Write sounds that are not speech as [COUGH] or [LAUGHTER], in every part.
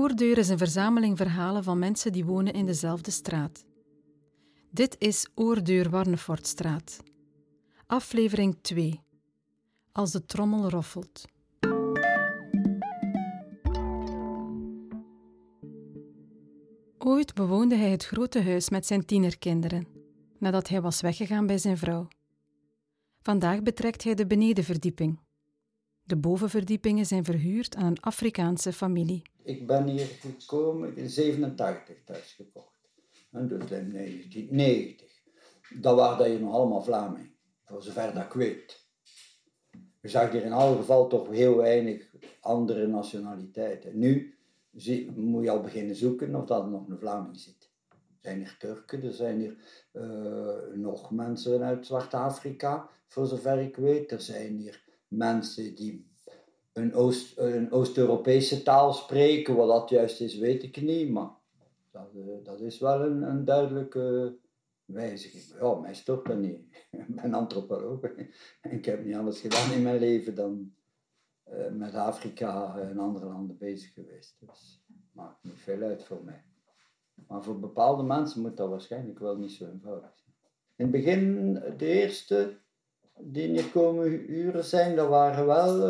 Oerdeur is een verzameling verhalen van mensen die wonen in dezelfde straat. Dit is Oerdeur Warnefortstraat. Aflevering 2. Als de trommel roffelt. Ooit bewoonde hij het grote huis met zijn tienerkinderen, nadat hij was weggegaan bij zijn vrouw. Vandaag betrekt hij de benedenverdieping. De bovenverdiepingen zijn verhuurd aan een Afrikaanse familie. Ik ben hier gekomen in 87 thuis gekocht. En dus in 1990. Dat waren hier nog allemaal Vlamingen, voor zover dat ik weet. Je zag hier in alle geval toch heel weinig andere nationaliteiten. Nu moet je al beginnen zoeken of dat er nog een Vlaming zit. Er zijn hier Turken, er zijn hier uh, nog mensen uit Zwart-Afrika, voor zover ik weet. Er zijn hier mensen die een, Oost, een Oost-Europese taal spreken. Wat dat juist is, weet ik niet. Maar dat, uh, dat is wel een, een duidelijke wijziging. Ja, mij stopt dat niet. [LAUGHS] Ik ben antropoloog. [LAUGHS] Ik heb niet anders gedaan in mijn leven dan uh, met Afrika en andere landen bezig geweest. Dus maakt niet veel uit voor mij. Maar voor bepaalde mensen moet dat waarschijnlijk wel niet zo eenvoudig zijn. In het begin, de eerste die hier komen huren zijn, dat waren wel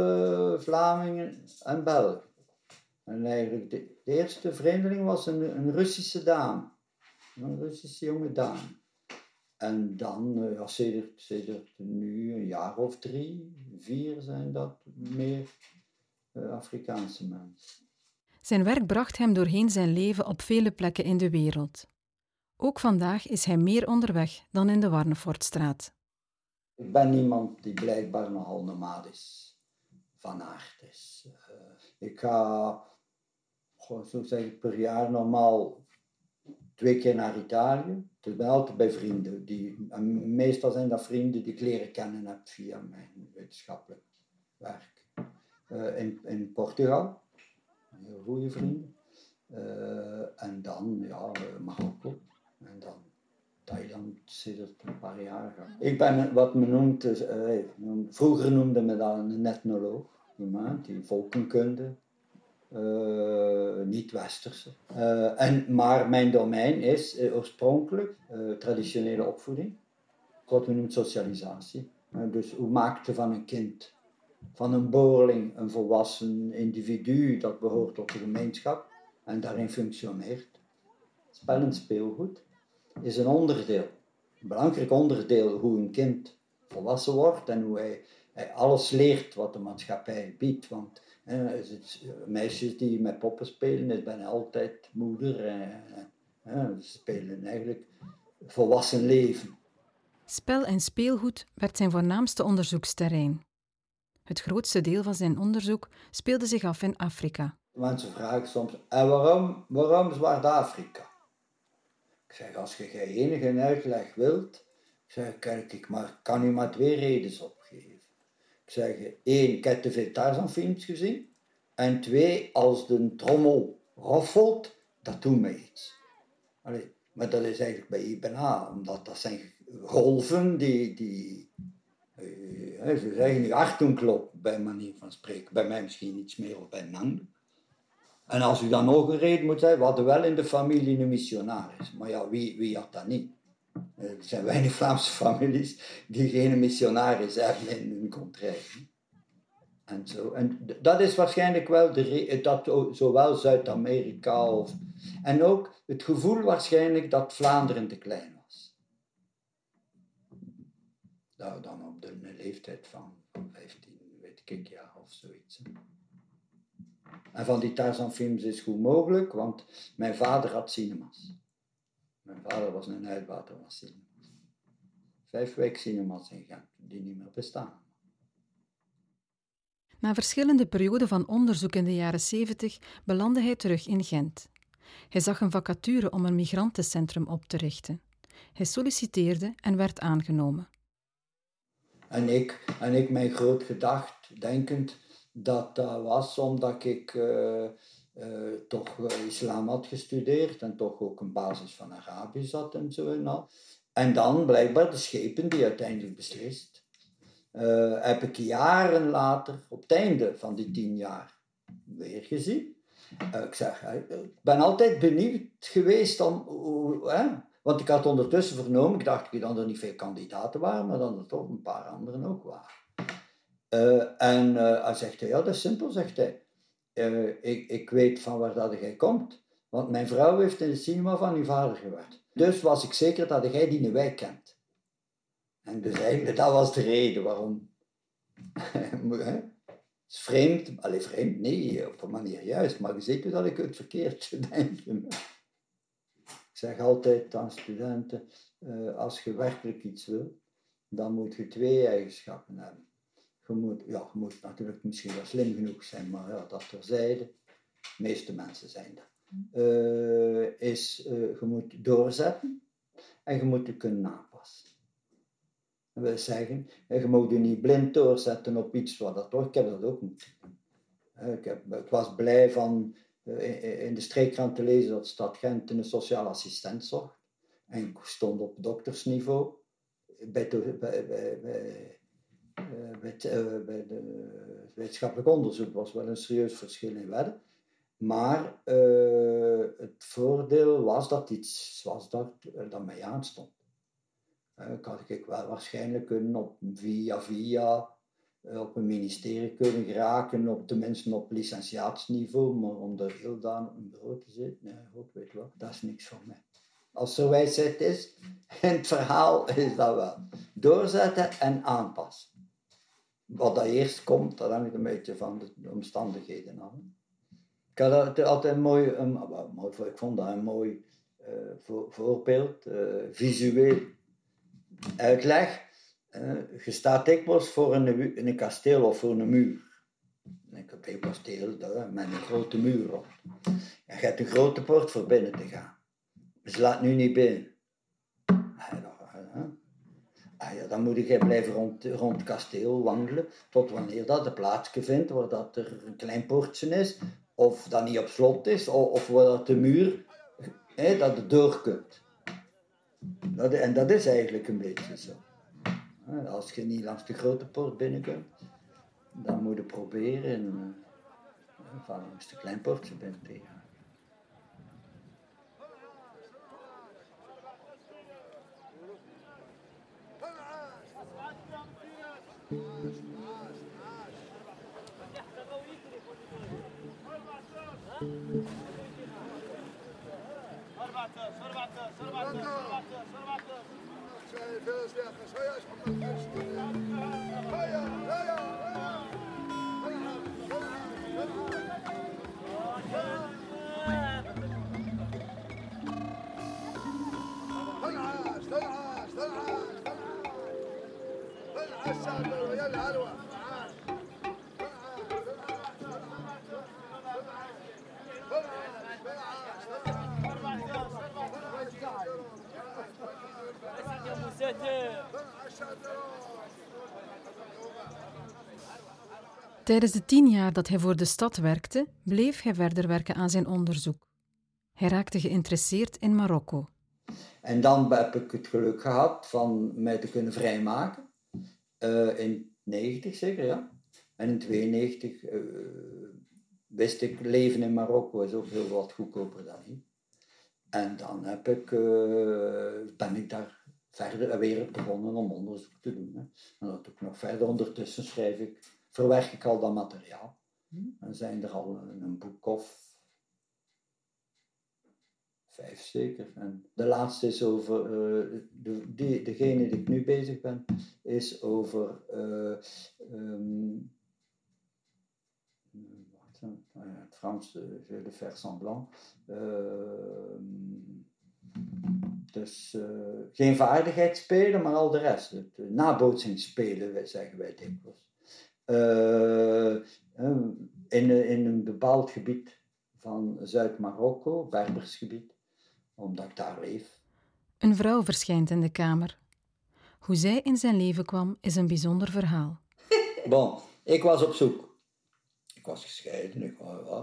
uh, Vlamingen en Belgen. En eigenlijk de, de, eerste vreemdeling was een, een Russische dame. Een Russische jonge dame. En dan, uh, ja, sedert, nu een jaar of drie, vier zijn dat meer uh, Afrikaanse mensen. Zijn werk bracht hem doorheen zijn leven op vele plekken in de wereld. Ook vandaag is hij meer onderweg dan in de Warnefortstraat. Ik ben iemand die blijkbaar nogal nomadisch van aard is. Uh, ik ga, zo zeg per jaar normaal twee keer naar Italië. Dus ben bij vrienden. Die, meestal zijn dat vrienden die ik leren kennen heb via mijn wetenschappelijk werk. Uh, in, in Portugal, heel goede vrienden. Uh, en dan ja, Marokko. En Thailand sinds een paar jaar. Ik ben wat men noemt, uh, vroeger noemde men dat een etnoloog. Iemand die volkenkunde, uh, niet-westerse. Uh, en, maar mijn domein is oorspronkelijk traditionele opvoeding, wat men noemt socialisatie. dus hoe maak je van een kind, van een boorling, een volwassen individu dat behoort tot de gemeenschap en daarin functioneert. Spel en speelgoed is een onderdeel, een belangrijk onderdeel hoe een kind volwassen wordt en hoe hij, hij alles leert wat de maatschappij biedt. Want het, meisjes die met poppen spelen, is bijna altijd moeder. En, ze spelen eigenlijk volwassen leven. Spel en speelgoed werd zijn voornaamste onderzoeksterrein. Het grootste deel van zijn onderzoek speelde zich af in Afrika. Mensen vragen soms, en waarom, waarom Zwart-Afrika? Ik zeg, als je geen enige uitleg wilt, ik zeg, kijk, ik maar, kan u maar twee redenen opgeven. Ik zeg, één, ik heb te veel gezien. En twee, als de trommel roffelt, dat doet mij iets. Maar dat is eigenlijk bij IBNA, omdat dat zijn golven die, die uh, ze zeggen nu hart doen klopt, bij manier van spreken. Bij mij misschien iets meer of bij een. En als u dan nog een reden moet we hadden wel in de familie een missionaris. Maar ja, wie, wie had dat niet? Eh, er zijn weinig Vlaamse families die geen missionaris hebben in hun contrée. En, zo. en dat is waarschijnlijk wel de dat zowel Zuid-Amerika of... En ook het gevoel waarschijnlijk dat Vlaanderen te klein was. Nou, dan op de leeftijd van 15, weet ik, jaar of zoiets. En van die Tarzan-films is goed mogelijk, want mijn vader had cinemas. Mijn vader was een uitbater van cinemas. Vijf weken cinemas in Gent, die niet meer bestaan. Na verschillende perioden van onderzoek in de jaren 70 belandde hij terug in Gent. Hij zag een vacature om een migrantencentrum op te richten. Hij solliciteerde en werd aangenomen. En ik, en ik mijn groot gedacht, denkend, dat dat was omdat ik uh, uh, toch islam had gestudeerd en toch ook een basis van Arabisch had en zo en al. En dan blijkbaar de schepen die uiteindelijk beslist. Uh, heb ik jaren later, op het einde van die tien jaar, weer gezien. Ik zeg, ik ben altijd benieuwd geweest om, want ik had ondertussen vernomen, ik dacht dat er niet veel kandidaten waren, maar dat er toch een paar anderen ook waren. Uh, en uh, hij zegt, ja, dat is simpel, zegt hij. ik, ik weet van waar dat jij komt, want mijn vrouw heeft in de cinema van uw vader gewerkt. Dus was ik zeker dat jij die wijk kent. En dus eigenlijk, dat was de reden waarom. [LAUGHS] Het is vreemd, alleen vreemd, nee, op een manier juist, maar je ziet dat ik het verkeerd [LAUGHS] denk. Ik zeg altijd aan studenten, als je werkelijk iets wil, dan moet je twee eigenschappen hebben. Je moet, ja, je moet natuurlijk misschien wel slim genoeg zijn, maar ja, dat terzijde. De meeste mensen zijn dat. Uh, is, je moet doorzetten en je moet je kunnen aanpassen. Dat wil zeggen, je moet je niet blind doorzetten op iets wat dat toch, ik heb dat ook moeten. Ik, heb, was blij van in de streekkrant te lezen dat Stad Gent een sociaal assistent zocht. En ik stond op doktersniveau bij, bij, bij, bij, bij, het wetenschappelijk onderzoek was wel een serieus verschil in wedden. Maar uh, het voordeel was dat iets was dat, mij aanstond. Uh, ik had ik wel waarschijnlijk kunnen op via via op een ministerie kunnen geraken, op tenminste op licentiaatsniveau, maar om er heel dan op een bureau te zitten, nee, weet dat is niks voor mij. Als er wijsheid is, [LAUGHS] in het verhaal is dat wel. Doorzetten en aanpassen. Wat dat eerst komt, dat hangt een beetje van de omstandigheden af. Ik had altijd mooi, een, mooi, ik vond dat een mooi voor, voorbeeld, uh, visueel uitleg. Uh, je staat dikwijls voor een, in een kasteel of voor een muur. Een kasteel met een grote muur op. En je hebt een grote poort voor binnen te gaan. Ze laat nu niet binnen. Ah ja, dan moet je blijven rond, rond het kasteel wandelen tot wanneer dat de plaatsje vindt waar dat er een klein poortje is of dat niet op slot is, of, of dat de muur, hè, dat het door kunt. Dat, en dat is eigenlijk een beetje zo. Als je niet langs de grote poort binnen kunt, dan moet je proberen uh, van langs de klein poortje binnen te gaan. Sarı battı. Sarı battı. Sarı battı. Tijdens de tien jaar dat hij voor de stad werkte, bleef hij verder werken aan zijn onderzoek. Hij raakte geïnteresseerd in Marokko. En dan heb ik het geluk gehad van mij te kunnen vrijmaken. Uh, in 90 zeker, ja. En in 92 uh, eh, wist ik, leven in Marokko is ook heel wat goedkoper dan hier. En dan heb ik, uh, ben ik daar verder weer begonnen om onderzoek te doen. Hè. En dat ook nog verder. Ondertussen schrijf ik verwerk ik al dat materiaal. Dan hm. zijn er al een boek of vijf zeker. En de laatste is over, uh, de, die, degene die ik nu bezig ben, is over uh, um, wacht, uh, het Frans, de, de faire semblant. Uh, dus geen vaardigheid spelen, maar al de rest. Het nabootsing spelen, zeggen wij dikwijls. Eh, in, in een bepaald gebied van Zuid-Marokko, Berbersgebied, omdat ik daar leef. Een vrouw verschijnt in de kamer. Hoe zij in zijn leven kwam, is een bijzonder verhaal. [LAUGHS] Bon, ik was op zoek. Ik was gescheiden. Ik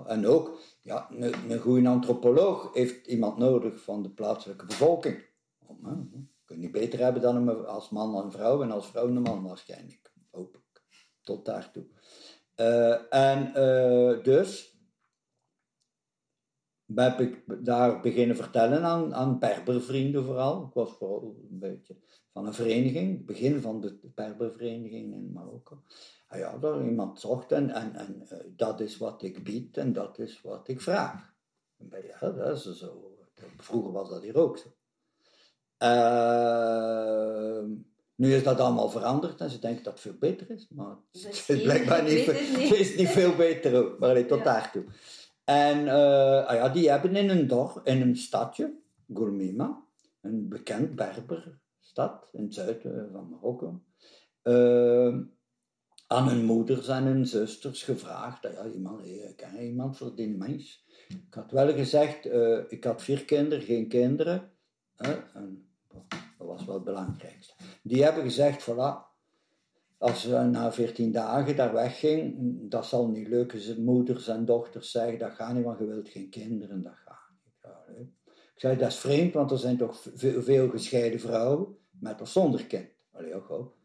en ook, ja, een, een goede antropoloog heeft iemand nodig van de plaatselijke bevolking. Oh, je kunt niet beter hebben dan een, als man en vrouw en als vrouw een man waarschijnlijk. Hoop tot daartoe. Uh, en uh, dus heb ik daar beginnen vertellen aan, aan Berbervrienden vooral. Ik was vooral een beetje van een vereniging, begin van de Berbervereniging in Marokko. Ah ja, daar iemand zocht en, en, en eh, dat is wat ik bied en dat is wat ik vraag. Ja, dat is zo. Vroeger was dat hier ook zo. Uh, nu is dat allemaal veranderd en ze denken dat het veel beter is, maar [LAUGHS] het is blijkbaar niet, het [LAUGHS] is niet veel beter ook, maar alleen tot ja. daartoe. En uh, ah ja, die hebben in een dorp, in een stadje, Gourmima, een bekend Berberstad in het zuiden van Marokko, uh, aan hun moeders en hun zusters gevraagd, ah ja, iemand, hey, ken iemand voor die mens? Ik had wel gezegd, uh, ik had vier kinderen, geen kinderen. en, dat was wel het belangrijkste. Die hebben gezegd, voilà, als ze na 14 dagen daar wegging, dat zal niet leuk zijn moeders en dochters zeggen, dat gaat niet, want je wilt geen kinderen, dat gaat niet. Ik zei, dat is vreemd, want er zijn toch veel, gescheiden vrouwen, met of zonder kind. Allee, ook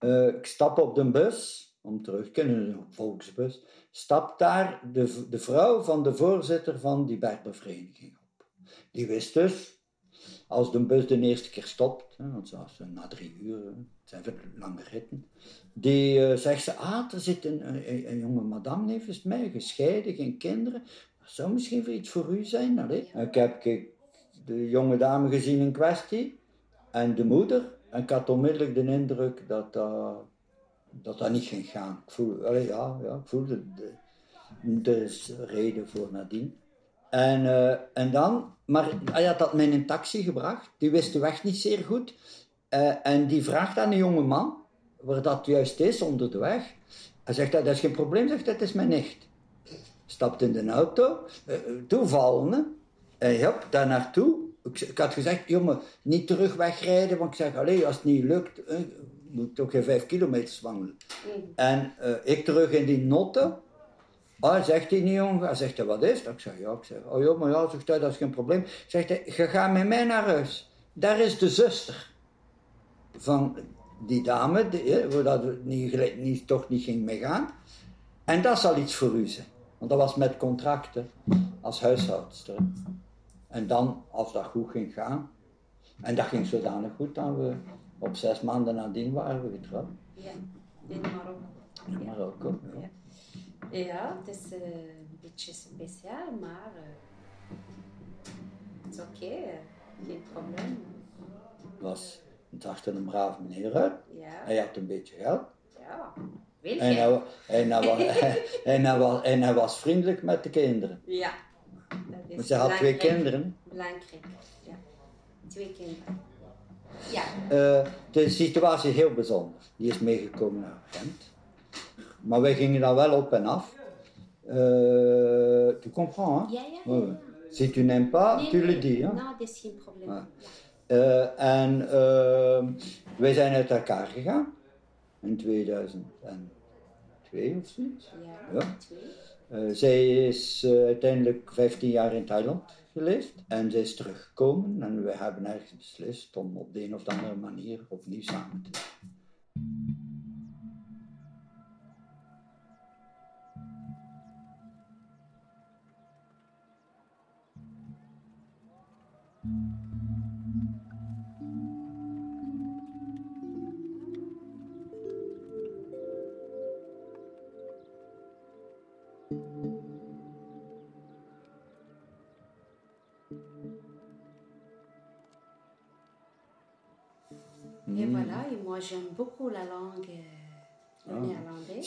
uh, ik stap op de bus, om terug te kunnen, volksbus, stapt daar de, de vrouw van de voorzitter van die Berbervereniging op. Die wist dus als de bus de eerste keer stopt, hè, want zoals na drie uur, het zijn veel lange ritten, die uh, zegt ze, ah, er zit een, een, een jonge madame nevens mij, gescheiden, geen kinderen. Dat zou misschien voor iets voor u zijn. Allee. Ik heb de jonge dame gezien in kwestie en de moeder. En ik had onmiddellijk de indruk dat uh, dat, dat niet ging gaan. Ik voelde, allee, ja, ja, ik voelde de, de reden voor nadien. En, uh, en dan, maar hij had dat mij in een taxi gebracht, die wist de weg niet zeer goed. Uh, en die vraagt aan een jonge man, waar dat juist is, onder de weg. Hij zegt, dat is geen probleem, zegt dat is mijn nicht. Stapt in de auto, uh, hè. En daar naartoe. Ik, ik, had gezegd, jongen, niet terug wegrijden, want ik zeg, alleen als het niet lukt, moet ik toch geen vijf kilometer wandelen. Mm. En ik terug in die notte, Ah, zegt hij niet, jongen. Hij zegt, wat is dat? Ik zeg, ja. Ik zeg, oh joh, maar ja, zegt hij, dat is geen probleem. Zegt hij, je gaat met mij naar huis. Daar is de zuster van die dame, die, waar dat niet, niet, toch niet ging meegaan. En dat zal iets voor u zijn. Want dat was met contracten als huishoudster. En dan, als dat goed ging gaan, en dat ging zodanig goed dat we op zes maanden nadien waren we getrouwd. Ja, in Marokko. In Marokko, ja. Ja, het is uh, een beetje speciaal, maar uh, het is oké, okay, geen probleem. Was, het zag er een braaf meneer uit. Ja. Hij had een beetje geld. Ja, wil en hij, en, hij was, [LAUGHS] en, hij was, en hij was vriendelijk met de kinderen. Ja. Dat is ze had twee kinderen. Belangrijk, ja. Twee kinderen. Ja. Uh, de situatie is heel bijzonder. Die is meegekomen naar Gent. Maar wij gingen daar wel op en af. Uh, tu comprends, hein? Ja, ja. ja. Si tu n'aimes pas, nee, tu nee. le dis. Hein? Nou, dat is geen probleem. Ja. Uh, en uh, wij zijn uit elkaar gegaan in 2002 of zoiets. Ja, ja. Uh, zij is uiteindelijk 15 jaar in Thailand geleefd en zij is teruggekomen en we hebben ergens beslist om op de een of andere manier opnieuw samen te zijn. Et voilà, et moi j'aime beaucoup la langue euh, Ah. néerlandaise.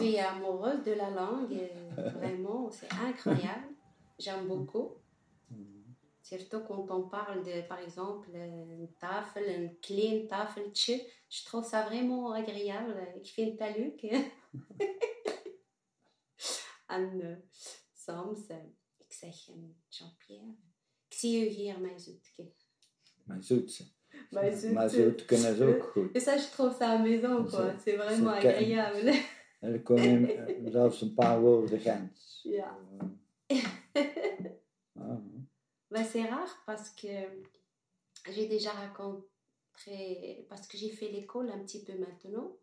Je suis amoureuse de la langue, euh, [LAUGHS] vraiment, c'est incroyable. J'aime beaucoup. Surtout quand on parle de, par exemple, une tafel, een klein tafeltje. Je trouve ça vraiment agréable. Ik vind dat leuk. en uh, soms, ik zeg, Jean-Pierre, ik zie u hier, mijn zoetje. Mijn zoetse. Mijn zoetje. Maar zoet kunnen ze ook goed. Et ça, je trouve ça amusant, quoi. C'est vraiment C'est calme. agréable. En er komen eh, zelfs een paar woorden Gens. Ja. Ah, Bah, c'est rare parce que j'ai déjà rencontré, parce que j'ai fait l'école un petit peu maintenant,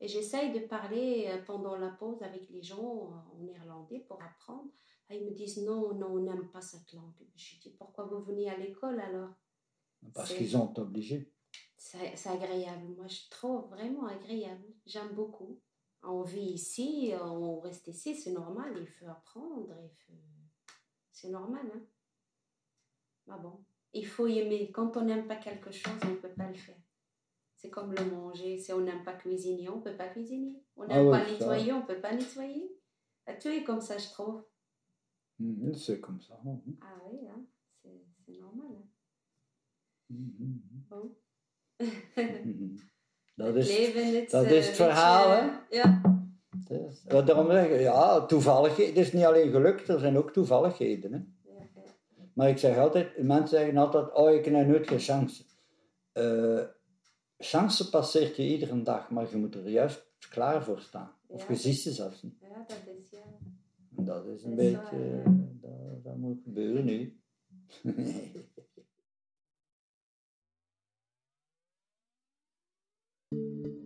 et j'essaye de parler euh, pendant la pause avec les gens en néerlandais pour apprendre. Ah, ils me disent non, non, on n'aime pas cette langue. Je dis pourquoi vous venez à l'école alors? Parce qu'ils ont obligé. C'est agréable. Moi, je trouve vraiment agréable. J'aime beaucoup. On vit ici, on reste ici, c'est normal. Il faut apprendre. Faut... C'est normal. Hein? Ah bon? Il faut aimer. Quand on n'aime pas quelque chose, on ne peut pas le faire. C'est comme le manger. Si on n'aime pas cuisiner, on ne peut pas cuisiner. On Ah n'aime ouais, pas nettoyer, on ne peut pas nettoyer. Ah, Tout est comme ça, je trouve. Mhm, C'est comme ça. mhm. Ah oui, hein? c'est c'est normal. Hein? Mhm, Bon. mhm. Dat Het is, leven, het, verhaal, hè? Ja. wat daarom zeg ik, ja, toevalligheden. Het is niet alleen geluk, er zijn ook toevalligheden. Hè? Maar ik zeg altijd, mensen zeggen altijd, oh, ik krijg nou nooit geen chance. Eh, chance passeert je iedere dag, maar je moet er juist klaar voor staan. Of je ziet ze zelfs niet. Ja, dat is ja. Dat is een beetje, eh, dat, dat moet gebeuren nu. [LAUGHS]